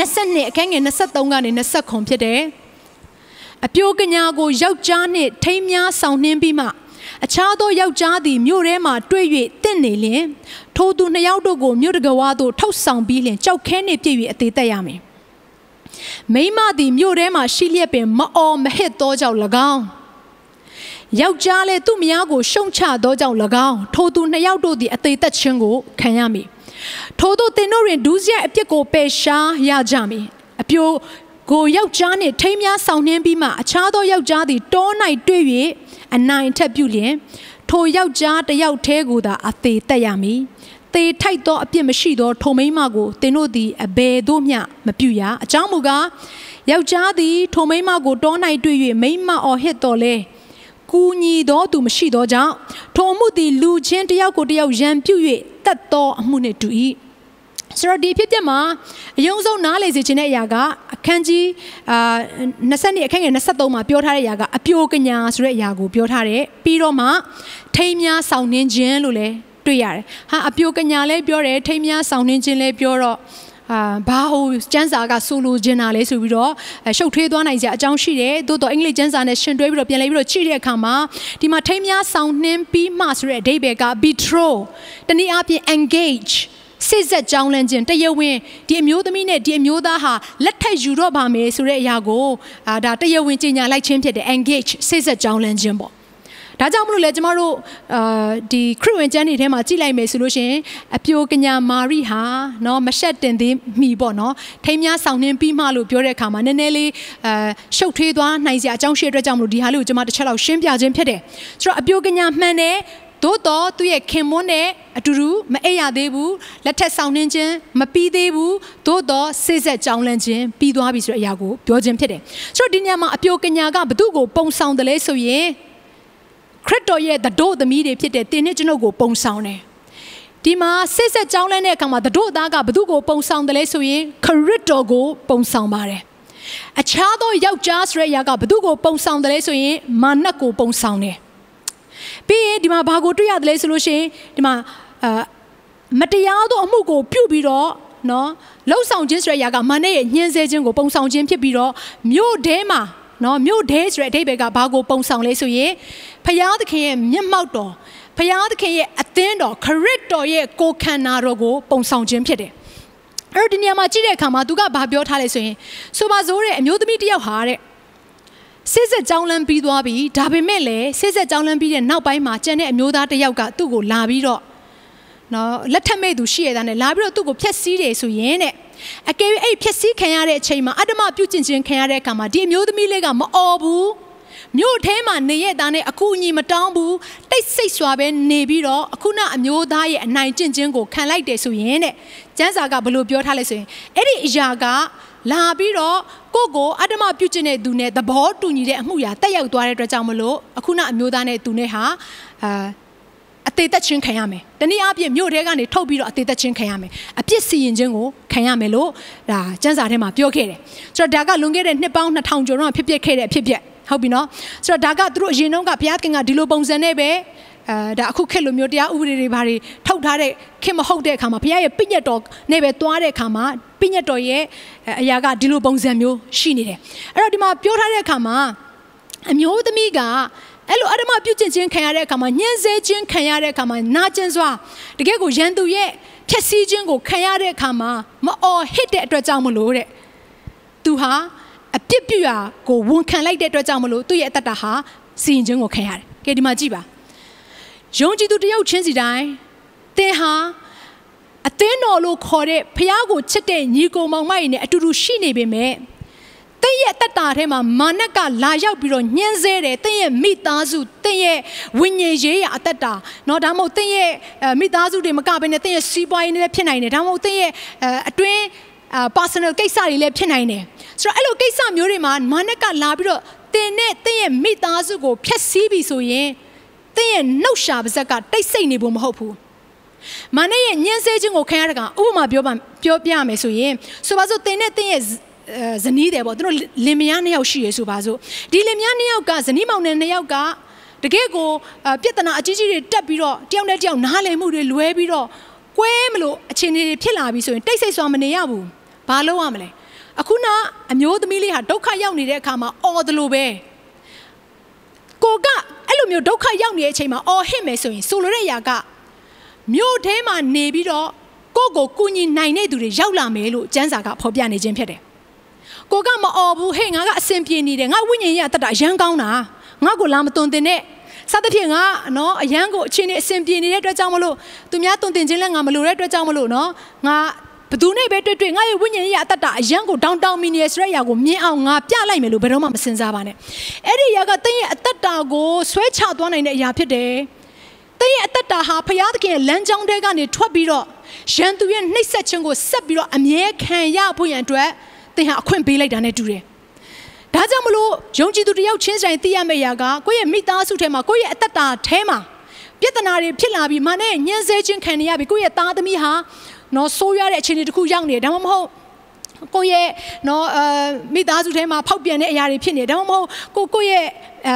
22အခန်းငယ်23ကနေ20ခွန်ဖြစ်တယ်။အပြိုကညာကိုယောက်ျားနှင့်ထိမ်းများဆောင်နှင်းပြီးမှအခြားသောယောက်ျားသည်မြို့ထဲမှတွေ့၍တင့်နေလျင်ထိုသူနှစ်ယောက်တို့ကိုမြို့တကဝါသို့ထုတ်ဆောင်ပြီးလျင်ကြောက်ခဲနှင့်ပြည့်၍အသေးသက်ရမည်။မိမသည်မြို့ထဲမှရှိလျက်ပင်မအော်မဟစ်သောကြောင့်၎င်းယောက်ျားလည်းသူ့မယားကိုရှုံချသောကြောင့်၎င်းထိုသူနှစ်ယောက်တို့သည်အသေးသက်ခြင်းကိုခံရမည်။ ထို့သောသင်တို့တွင်ဒုစရိုက်အပြစ်ကိုပယ်ရှားရကြမည်။အပြိုကိုယောက်ျားနှင့်ထိမ်းများဆောင်နှင်းပြီးမှအခြားသောယောက်ျားသည်တော၌တွေ့၍အနိုင်ထက်ပြုလျင်ထိုယောက်ျားတစ်ယောက်တည်းကိုသာအသေးသက်ရမည်။သေထိုက်သောအပြစ်မရှိသောထိုမိန်းမကိုသင်တို့သည်အဘယ်သို့မျှမပြုရ။အကြောင်းမူကားယောက်ျားသည်ထိုမိန်းမကိုတော၌တွေ့၍မိန်းမအော်ဟစ်တော်လဲ ကူညီသောသူမရှိသောကြောင့်ထိုအမှုသည်လူချင်းတယောက်ကိုတယောက်ရန်ပြု၍တတ်သောအမှုနှင့်တူ၏ဆိုတော့ဒီဖြစ်ပျက်မှာအယုံဆုံးနားလေစေခြင်းတဲ့အရာကအခန်းကြီးအာ20နှစ်အခန်းငယ်23မှာပြောထားတဲ့အရာကအပြိုကညာဆိုတဲ့အရာကိုပြောထားတယ်ပြီးတော့မှထိမ်းများဆောင်နှင်းခြင်းလို့လည်းတွေ့ရတယ်ဟာအပြိုကညာလည်းပြောတယ်ထိမ်းများဆောင်နှင်းခြင်းလည်းပြောတော့ အာဘာဟိုကျန်းစာကဆိုလိုချင်တာလဲဆိုပြီးတော့ရှုပ်ထွေးသွားနိုင်စရာအကြောင်းရှိတယ်သို့တော့အင်္ဂလိပ်ကျန်းစာနဲ့ရှင်တွဲပြီးတော့ပြန်လဲပြီးတော့ချိတဲ့အခါမှာဒီမှာထိမ်းများဆောင်နှင်းပြီးမှဆိုတဲ့အဓိပ္ပာယ်က betroth တနည်းအားဖြင့် engage စစ်ဆက်ကြောင်းလန့်ခြင်းတရားဝင်ဒီအမျိုးသမီးနဲ့ဒီအမျိုးသားဟာလက်ထက်ယူတော့ပါမယ်ဆိုတဲ့အရာကိုအာဒါတရားဝင်ကြေညာလိုက်ခြင်းဖြစ်တယ် engage စစ်ဆက်ကြောင်းလန့်ခြင်းပေါ့ ဒါကြောင့်မလို့လေကျမတို့အာဒီခရစ်ဝင်ကျမ်းတွေထဲမှာကြည့်လိုက်မယ်ဆိုလို့ရှင်အပြိုကညာမာရိဟာနော်မရှက်တင်သေးမိပေါ့နော်ထိမ်းများဆောင်နှင်းပြီးမှလို့ပြောတဲ့အခါမှာနည်းနည်းလေးအာရှုပ်ထွေးသွားနိုင်စရာအကြောင်းရှိတဲ့အတွက်ကြောင့်မလို့ဒီဟာလေးကိုကျမတစ်ချက်လောက်ရှင်းပြခြင်းဖြစ်တယ်ဆိုတော့အပြိုကညာမှန်တယ်သို့တော့သူ့ရဲ့ခင်မွန်းနဲ့အတူတူမအိပ်ရသေးဘူးလက်ထက်ဆောင်နှင်းခြင်းမပြီးသေးဘူးသို့တော့စိတ်ဆက်ကြောင်းလန့်ခြင်းပြီးသွားပြီဆိုတဲ့အရာကိုပြောခြင်းဖြစ်တယ်ဆိုတော့ဒီညမှာအပြိုကညာကဘသူ့ကိုပုံဆောင်တယ်လဲဆိုရင် ခရစ်တော်ရဲ့တတို့သမီးတွေဖြစ်တဲ့တင်းနဲ့ကျွန်ုပ်ကိုပုံဆောင်တယ်ဒီမှာစိတ်ဆက်ကြောင်းလန့်တဲ့အခါမှာတတို့သားကဘသူ့ကိုပုံဆောင်တယ်လဲဆိုရင်ခရစ်တော်ကိုပုံဆောင်ပါတယ်အခြားသောယောက်ျားဆိုတဲ့အရာကဘသူ့ကိုပုံဆောင်တယ်လဲဆိုရင်မာနတ်ကိုပုံဆောင်တယ်ပြီးရင်ဒီမှာဘာကိုတွေ့ရတယ်လဲဆိုလို့ရှိရင်ဒီမှာအာမတရားသောအမှုကိုပြုပြီးတော့နော်လှုပ်ဆောင်ခြင်းဆိုတဲ့အရာကမာနရဲ့ညှင်းဆဲခြင်းကိုပုံဆောင်ခြင်းဖြစ်ပြီးတော့မြို့ထဲမှာ နော်မြို့ထဲဆိုတဲ့အဓိပ္ပာယ်ကဘာကိုပုံဆောင်လဲဆိုရင်ဖယားသခင်ရဲ့မျက်မှောက်တော်ဖယားသခင်ရဲ့အသင်းတော်ခရစ်တော်ရဲ့ကိုခန္ဓာတော်ကိုပုံဆောင်ခြင်းဖြစ်တယ်အဲ့တော့ဒီနေရာမှာကြည့်တဲ့အခါမှာသူကဘာပြောထားလဲဆိုရင်ဆိုပါစို့တဲ့အမျိုးသမီးတစ်ယောက်ဟာတဲ့စစ်ဆက်ကြောင်းလန်းပြီးသွားပြီဒါပေမဲ့လည်းစစ်ဆက်ကြောင်းလန်းပြီးတဲ့နောက်ပိုင်းမှာကျန်တဲ့အမျိုးသားတစ်ယောက်ကသူ့ကိုလာပြီးတော့ နော်လက်ထက်မဲ့သူရှိရတဲ့နဲ့လာပြီးတော့သူ့ကိုဖျက်ဆီးတယ်ဆိုရင်တဲ့အကယ်၍အဲ့ဖျက်ဆီးခံရတဲ့အချိန်မှာအတ္တမပြုတ်ကျင်ခြင်းခံရတဲ့အခါမှာဒီအမျိုးသမီးလေးကမအော်ဘူးမြို့ထဲမှာနေရတဲ့နဲ့အခုအညီမတောင်းဘူးတိတ်ဆိတ်စွာပဲနေပြီးတော့အခုနအမျိုးသားရဲ့အနိုင်ကျင့်ခြင်းကိုခံလိုက်တယ်ဆိုရင်တဲ့ကျမ်းစာကဘလို့ပြောထားလဲဆိုရင်အဲ့ဒီအရာကလာပြီးတော့ကိုကိုအတ္တမပြုတ်ကျင်တဲ့သူနဲ့သဘောတူညီတဲ့အမှုရာတက်ရောက်သွားတဲ့အတွက်ကြောင့်မလို့အခုနအမျိုးသားနဲ့သူနဲ့ဟာအာ အသေးသက်ချင်းခံရမယ်။တနည်းအားဖြင့်မြို့ထဲကနေထုတ်ပြီးတော့အသေးသက်ချင်းခံရမယ်။အပြစ်စီရင်ခြင်းကိုခံရမယ်လို့ဒါကျမ်းစာထဲမှာပြောခဲ့တယ်။ဆိုတော့ဒါကလွန်ခဲ့တဲ့နှစ်ပေါင်း2000ကျော်တော့ဖြစ်ပျက်ခဲ့တဲ့အဖြစ်ပျက်ဟုတ်ပြီနော်။ဆိုတော့ဒါကသူတို့အရင်တုန်းကဘုရားခင်ကဒီလိုပုံစံနဲ့ပဲအဲဒါအခုခေတ်လိုမျိုးတရားဥပဒေတွေဘာတွေထုတ်ထားတဲ့ခင်မဟုတ်တဲ့အခါမှာဘုရားရဲ့ပြည့်ညတ်တော်နဲ့ပဲသွားတဲ့အခါမှာပြည့်ညတ်တော်ရဲ့အရာကဒီလိုပုံစံမျိုးရှိနေတယ်အဲ့တော့ဒီမှာပြောထားတဲ့အခါမှာအမျိုးသမီးက အဲ့လိုအဓမ္မပြုကျင့်ခြင်းခံရတဲ့အခါမှာညှင်းဆဲခြင်းခံရတဲ့အခါမှာနာကျင်စွာတကယ်ကိုရန်သူရဲ့ဖြက်စီးခြင်းကိုခံရတဲ့အခါမှာမအော်ဟစ်တဲ့အတွက်ကြောင့်မလို့တဲ့သူဟာအပြစ်ပြုရာကိုဝန်ခံလိုက်တဲ့အတွက်ကြောင့်မလို့သူ့ရဲ့အတ္တဟာစီရင်ခြင်းကိုခံရတယ်။ကဲဒီမှာကြည့်ပါယုံကြည်သူတယောက်ချင်းစီတိုင်းသင်ဟာအသင်းတော်လို့ခေါ်တဲ့ဖះကိုချစ်တဲ့ညီကိုမောင်မကြီးနဲ့အတူတူရှိနေပေမဲ့တ င့်ရဲ့ ရဲ့အသက်တာထဲမှာမာနကလာရောက်ပြီးတော့ညှင်းဆဲတယ်သင်ရဲ့မိသားစုသင်ရဲ့ဝိညာဉ်ရေးရအသက်တာเนาะဒါမှမဟုတ်သင်ရဲ့အဲမိသားစုတွေမကဘဲနဲ့သင်ရဲ့စီးပွားရေးတွေလည်းဖြစ်နိုင်တယ်ဒါမှမဟုတ်သင်ရဲ့အဲအတွင်းအာ personal ကိစ္စတွေလည်းဖြစ်နိုင်တယ်ဆိုတော့အဲ့လိုကိစ္စမျိုးတွေမှာမာနကလာပြီးတော့သင်နဲ့သင်ရဲ့မိသားစုကိုဖျက်ဆီးပြီဆိုရင်သင်ရဲ့နှုတ်ရှာပါဇက်ကတိတ်ဆိတ်နေဖို့မဟုတ်ဘူးမာနရဲ့ညှင်းဆဲခြင်းကိုခံရတဲ့ကောင်ဥပမာပြောပါပြောပြရမယ်ဆိုရင်ဆိုပါစို့သင်နဲ့သင်ရဲ့ ဇနီးတယ်ပေါ့သူတို့လင်မယားနှစ်ယောက်ရှိရဆိုပါစို့ဒီလင်မယားနှစ်ယောက်ကဇနီးမောင်နှံနှစ်ယောက်ကတကယ်ကိုပြဿနာအကြီးကြီးတွေတက်ပြီးတော့တယောက်နဲ့တယောက်နားလည်မှုတွေလွဲပြီးတော့ကွဲမလို့အခြေအနေတွေဖြစ်လာပြီဆိုရင်တိတ်ဆိတ်စွာမနေရဘူးဘာလုပ်ရမလဲအခုနအမျိုးသမီးလေးဟာဒုက္ခရောက်နေတဲ့အခါမှာအော်တယ်လို့ပဲကိုကအဲ့လိုမျိုးဒုက္ခရောက်နေတဲ့အချိန်မှာအော်ဟစ်မယ်ဆိုရင်ဆိုလိုတဲ့အရာကမြို့ထဲမှာနေပြီးတော့ကိုကိုကူညီနိုင်တဲ့သူတွေရောက်လာမယ်လို့ကျမ်းစာကဖော်ပြနေခြင်းဖြစ်တယ် ကိုကမအော်ဘူးဟေ့ငါကအဆင်ပြေနေတယ်ငါဝိညာဉ်ရေးအတတ်တာအရန်ကောင်းတာငါကိုလာမသွန်တင်နဲ့စသဖြင့်ငါနော်အရန်ကိုအချင်းနေအဆင်ပြေနေတဲ့အတွက်ကြောင့်မလို့သူများသွန်တင်ခြင်းလဲငါမလိုတဲ့အတွက်ကြောင့်မလို့နော်ငါဘသူနဲ့ပဲတွေ့တွေ့ငါရဲ့ဝိညာဉ်ရေးအတတ်တာအရန်ကိုတောင်းတောင်းမီနေဆိုတဲ့အရာကိုမြင်အောင်ငါပြလိုက်မယ်လို့ဘယ်တော့မှမစင်စားပါနဲ့အဲ့ဒီအရာကတင်းရဲ့အတတ်တာကိုဆွဲချသွားနိုင်တဲ့အရာဖြစ်တယ်တင်းရဲ့အတတ်တာဟာဖျားသခင်ရဲ့လမ်းကြောင်းထဲကနေထွက်ပြီးတော့ရန်သူရဲ့နှိပ်စက်ခြင်းကိုဆက်ပြီးတော့အမြဲခံရဖို့ရန်အတွက်သ င်ဟာအခွင့်ပေးလိုက်တာနဲ့တူတယ်။ဒါကြောင့်မလို့ယုံကြည်သူတယောက်ချင်းဆိုင်သိရမယ့်အရာကကိုယ့်ရဲ့မိသားစုထဲမှာကိုယ့်ရဲ့အသက်တာထဲမှာပြဿနာတွေဖြစ်လာပြီးမနဲ့ညှင်းဆဲခြင်းခံနေရပြီကိုယ့်ရဲ့သားသမီးဟာနော်ဆိုးရတဲ့အခြေအနေတစ်ခုရောက်နေတယ်ဒါမှမဟုတ်ကိုယ့်ရဲ့နော်အဲမိသားစုထဲမှာဖောက်ပြန်တဲ့အရာတွေဖြစ်နေတယ်ဒါမှမဟုတ်ကိုကိုယ့်ရဲ့အဲ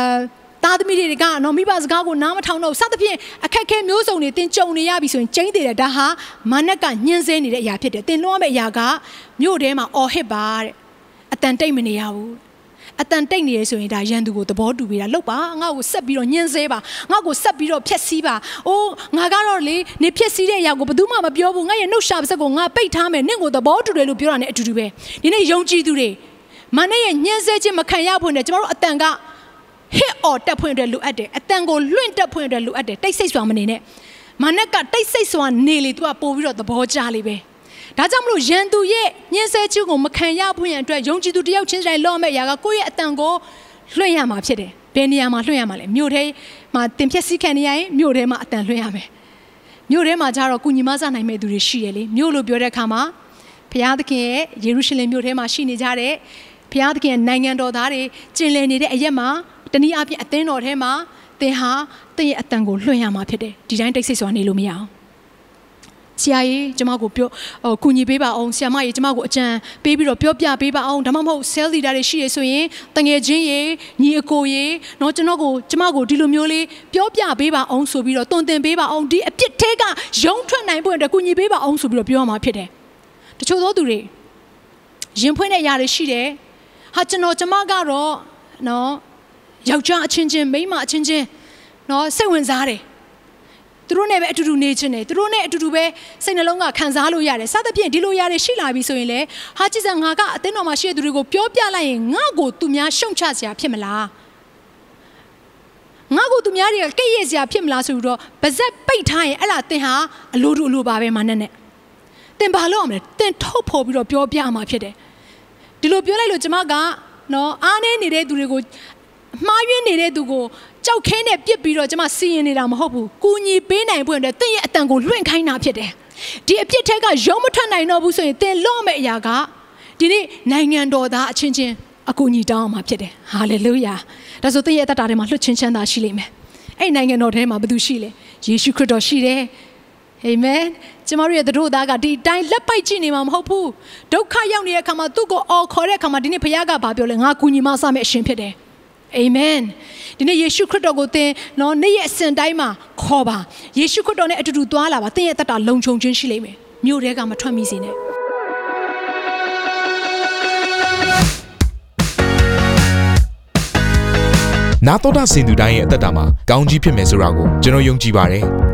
သားသမီးတွေကနော်မိဘစကားကိုနားမထောင်တော့စသဖြင့်အခက်ခဲမျိုးစုံတွေတင်ကြုံနေရပြီဆိုရင်ကျင်းသေးတယ်ဒါဟာမာနကညှင်းဆဲနေတဲ့အရာဖြစ်တယ်တင်လွှမ်းမယ့်အရာကမြို့ထဲမှာအော်ဟစ်ပါတဲ့အတန်တိတ်မနေရဘူးအတန်တိတ်နေရဆိုရင်ဒါရန်သူကိုသဘောတူပြီးတာလောက်ပါငါ့ကိုဆက်ပြီးတော့ညှင်းဆဲပါငါ့ကိုဆက်ပြီးတော့ဖျက်ဆီးပါအိုးငါကတော့လေနေဖျက်ဆီးတဲ့အရာကိုဘယ်သူမှမပြောဘူးငါရဲ့နှုတ်ရှာပါစက်ကိုငါပိတ်ထားမယ်နင့်ကိုသဘောတူတယ်လို့ပြောတာ ਨੇ အတူတူပဲဒီနေ့ယုံကြည်သူတွေမနဲ့ရဲ့ညှင်းဆဲခြင်းမခံရဖို့နဲ့ကျမတို့အတန်က ဟစ်အော်တက်ဖွင့်အတွက်လိုအပ်တယ်အတန်ကိုလွင့်တက်ဖွင့်အတွက်လိုအပ်တယ်တိတ်ဆိတ်စွာမနေနဲ့မနက်ကတိတ်ဆိတ်စွာနေလေ तू ကပို့ပြီးတော့သဘောကျလေပဲဒါကြောင့်မလို့ရန်သူရဲ့ညှင်းဆဲခြင်းကိုမခံရဖို့ရန်အတွက်ယုံကြည်သူတယောက်ချင်းတိုင်းလော့မဲ့အရာကကိုယ့်ရဲ့အတန်ကိုလွှင့်ရမှာဖြစ်တယ်ဘယ်နေရာမှာလွှင့်ရမှာလဲမြို့ထဲမှာတင်ဖြက်စီးခံနေရရင်မြို့ထဲမှာအတန်လွှင့်ရမယ်မြို့ထဲမှာကျတော့ကုညီမဆနိုင်မဲ့သူတွေရှိရလေမြို့လို့ပြောတဲ့အခါမှာဘုရားသခင်ရဲ့ယေရုရှလင်မြို့ထဲမှာရှိနေကြတဲ့ဘုရားသခင်ရဲ့နိုင်ငံတော်သားတွေကျင်လည်နေတဲ့အရက်မှာ တနည်းအားဖြင့်အသင်းတော်ထဲမှာသင်ဟာသင်ရဲ့အတန်ကိုလွှင့်ရမှာဖြစ်တယ်ဒီတိုင်းတိတ်ဆိတ်စွာနေလို့မရအောင်ဆရာကြီးကျမကိုပြောဟိုကူညီပေးပါအောင်ဆရာမကြီးကျမကိုအကြံပေးပြီးတော့ပြောပြပေးပါအောင်ဒါမှမဟုတ် sales leader တွေရှိရဆိုရင်တငယ်ချင်းရေညီအကိုရေเนาะကျွန်တော်ကိုကျမကိုဒီလိုမျိုးလေးပြောပြပေးပါအောင်ဆိုပြီးတော့တုံတင်ပေးပါအောင်ဒီအပြစ်ထဲကရုံထွက်နိုင်ဖို့အတွက်ကူညီပေးပါအောင်ဆိုပြီးတော့ပြောရမှာဖြစ်တယ်တချို့သောသူတွေရင်ဖွင့်တဲ့ຢာတွေရှိတယ်ဟာကျွန်တော်ကျမကတော့เนาะ ယောက်ျားအချင်းချင်းမိန်းမအချင်းချင်းနော်စိတ်ဝင်စားတယ်သူတို့နဲ့ပဲအတူတူနေချင်တယ်သူတို့နဲ့အတူတူပဲစိတ်နှလုံးကခံစားလို့ရတယ်စသဖြင့်ဒီလိုရတယ်ရှိလာပြီဆိုရင်လေဟာကြည့်စမ်းငါကအသင်းတော်မှာရှိတဲ့သူတွေကိုပြောပြလိုက်ရင်ငါ့ကိုသူများရှုံချစရာဖြစ်မလားငါ့ကိုသူများတွေကကဲ့ရဲ့စရာဖြစ်မလားဆိုပြီးတော့ဗဇက်ပိတ်ထားရင်အဲ့လားသင်ဟာအလိုတူအလိုပါပဲမနဲ့နဲ့သင်ဘာလုပ်အောင်လဲသင်ထုတ်ဖော်ပြီးတော့ပြောပြအောင်မှာဖြစ်တယ်ဒီလိုပြောလိုက်လို့ကျမကနော်အားနေနေတဲ့သူတွေကို မှားယွင်းနေတဲ့သူကိုကြောက်ခဲနဲ့ပြစ်ပြီးတော့ကျမစီရင်နေတာမဟုတ်ဘူး။ကူညီပေးနိုင်ဖို့အတွက်တင့်ရဲ့အတန်ကိုလွင့်ခိုင်းတာဖြစ်တယ်။ဒီအပြစ်ထက်ကရုံးမထွက်နိုင်တော့ဘူးဆိုရင်တင်လော့မဲ့အရာကဒီနေ့နိုင်ငံတော်သားအချင်းချင်းအကူအညီတောင်းအောင်မှာဖြစ်တယ်။ဟာလေလုယာ။ဒါဆိုတင့်ရဲ့အသက်တာထဲမှာလွတ်ချင်းချမ်းသာရှိလိမ့်မယ်။အဲ့နိုင်ငံတော်ထဲမှာဘယ်သူရှိလဲ။ယေရှုခရစ်တော်ရှိတယ်။အာမင်ကျမတို့ရဲ့တို့သားကဒီအတိုင်းလက်ပိုက်ကြည့်နေမှာမဟုတ်ဘူးဒုက္ခရောက်နေတဲ့အခါမှာသူ့ကိုအော်ခေါ်တဲ့အခါမှာဒီနေ့ဘုရားကဘာပြောလဲငါကူညီမဆမယ့်အရှင်ဖြစ်တယ် အာမင်ဒီနေ့ယေရှုခရစ်တော်ကိုသင်နော်နေ့ရက်အစဉ်တိုင်းမှာခေါ်ပါယေရှုခရစ်တော်နဲ့အတူတူသွားလာပါသင်ရဲ့တတ်တာလုံခြုံခြင်းရှိလိမ့်မယ်မြို့ထဲကမထွက်မိစေနဲ့နာတော်တာစင်သူတိုင်းရဲ့အသက်တာမှာကောင်းကြီးဖြစ်မယ်ဆိုတာကိုကျွန်တော်ယုံကြည်ပါတယ်။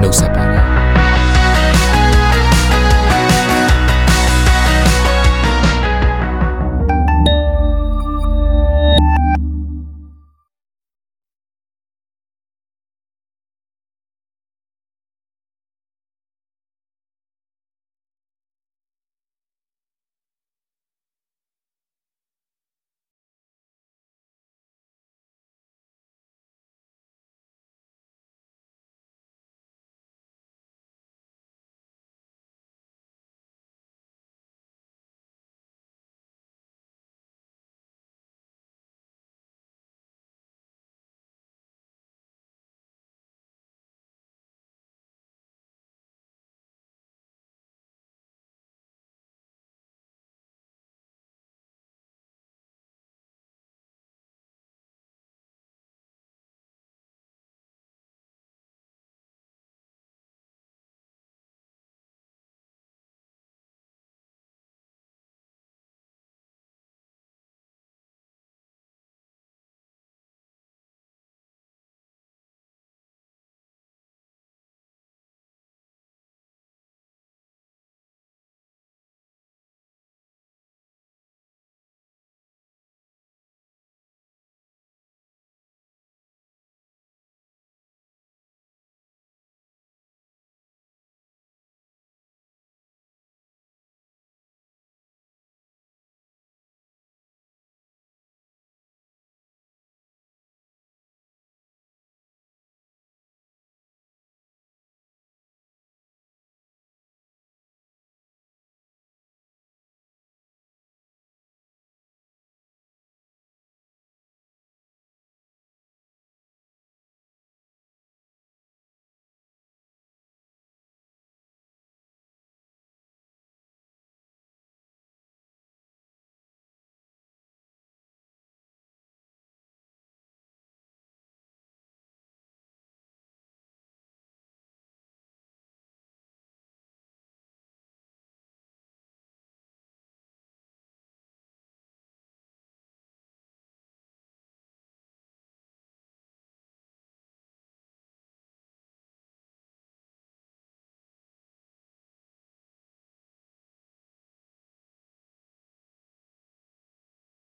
no setback.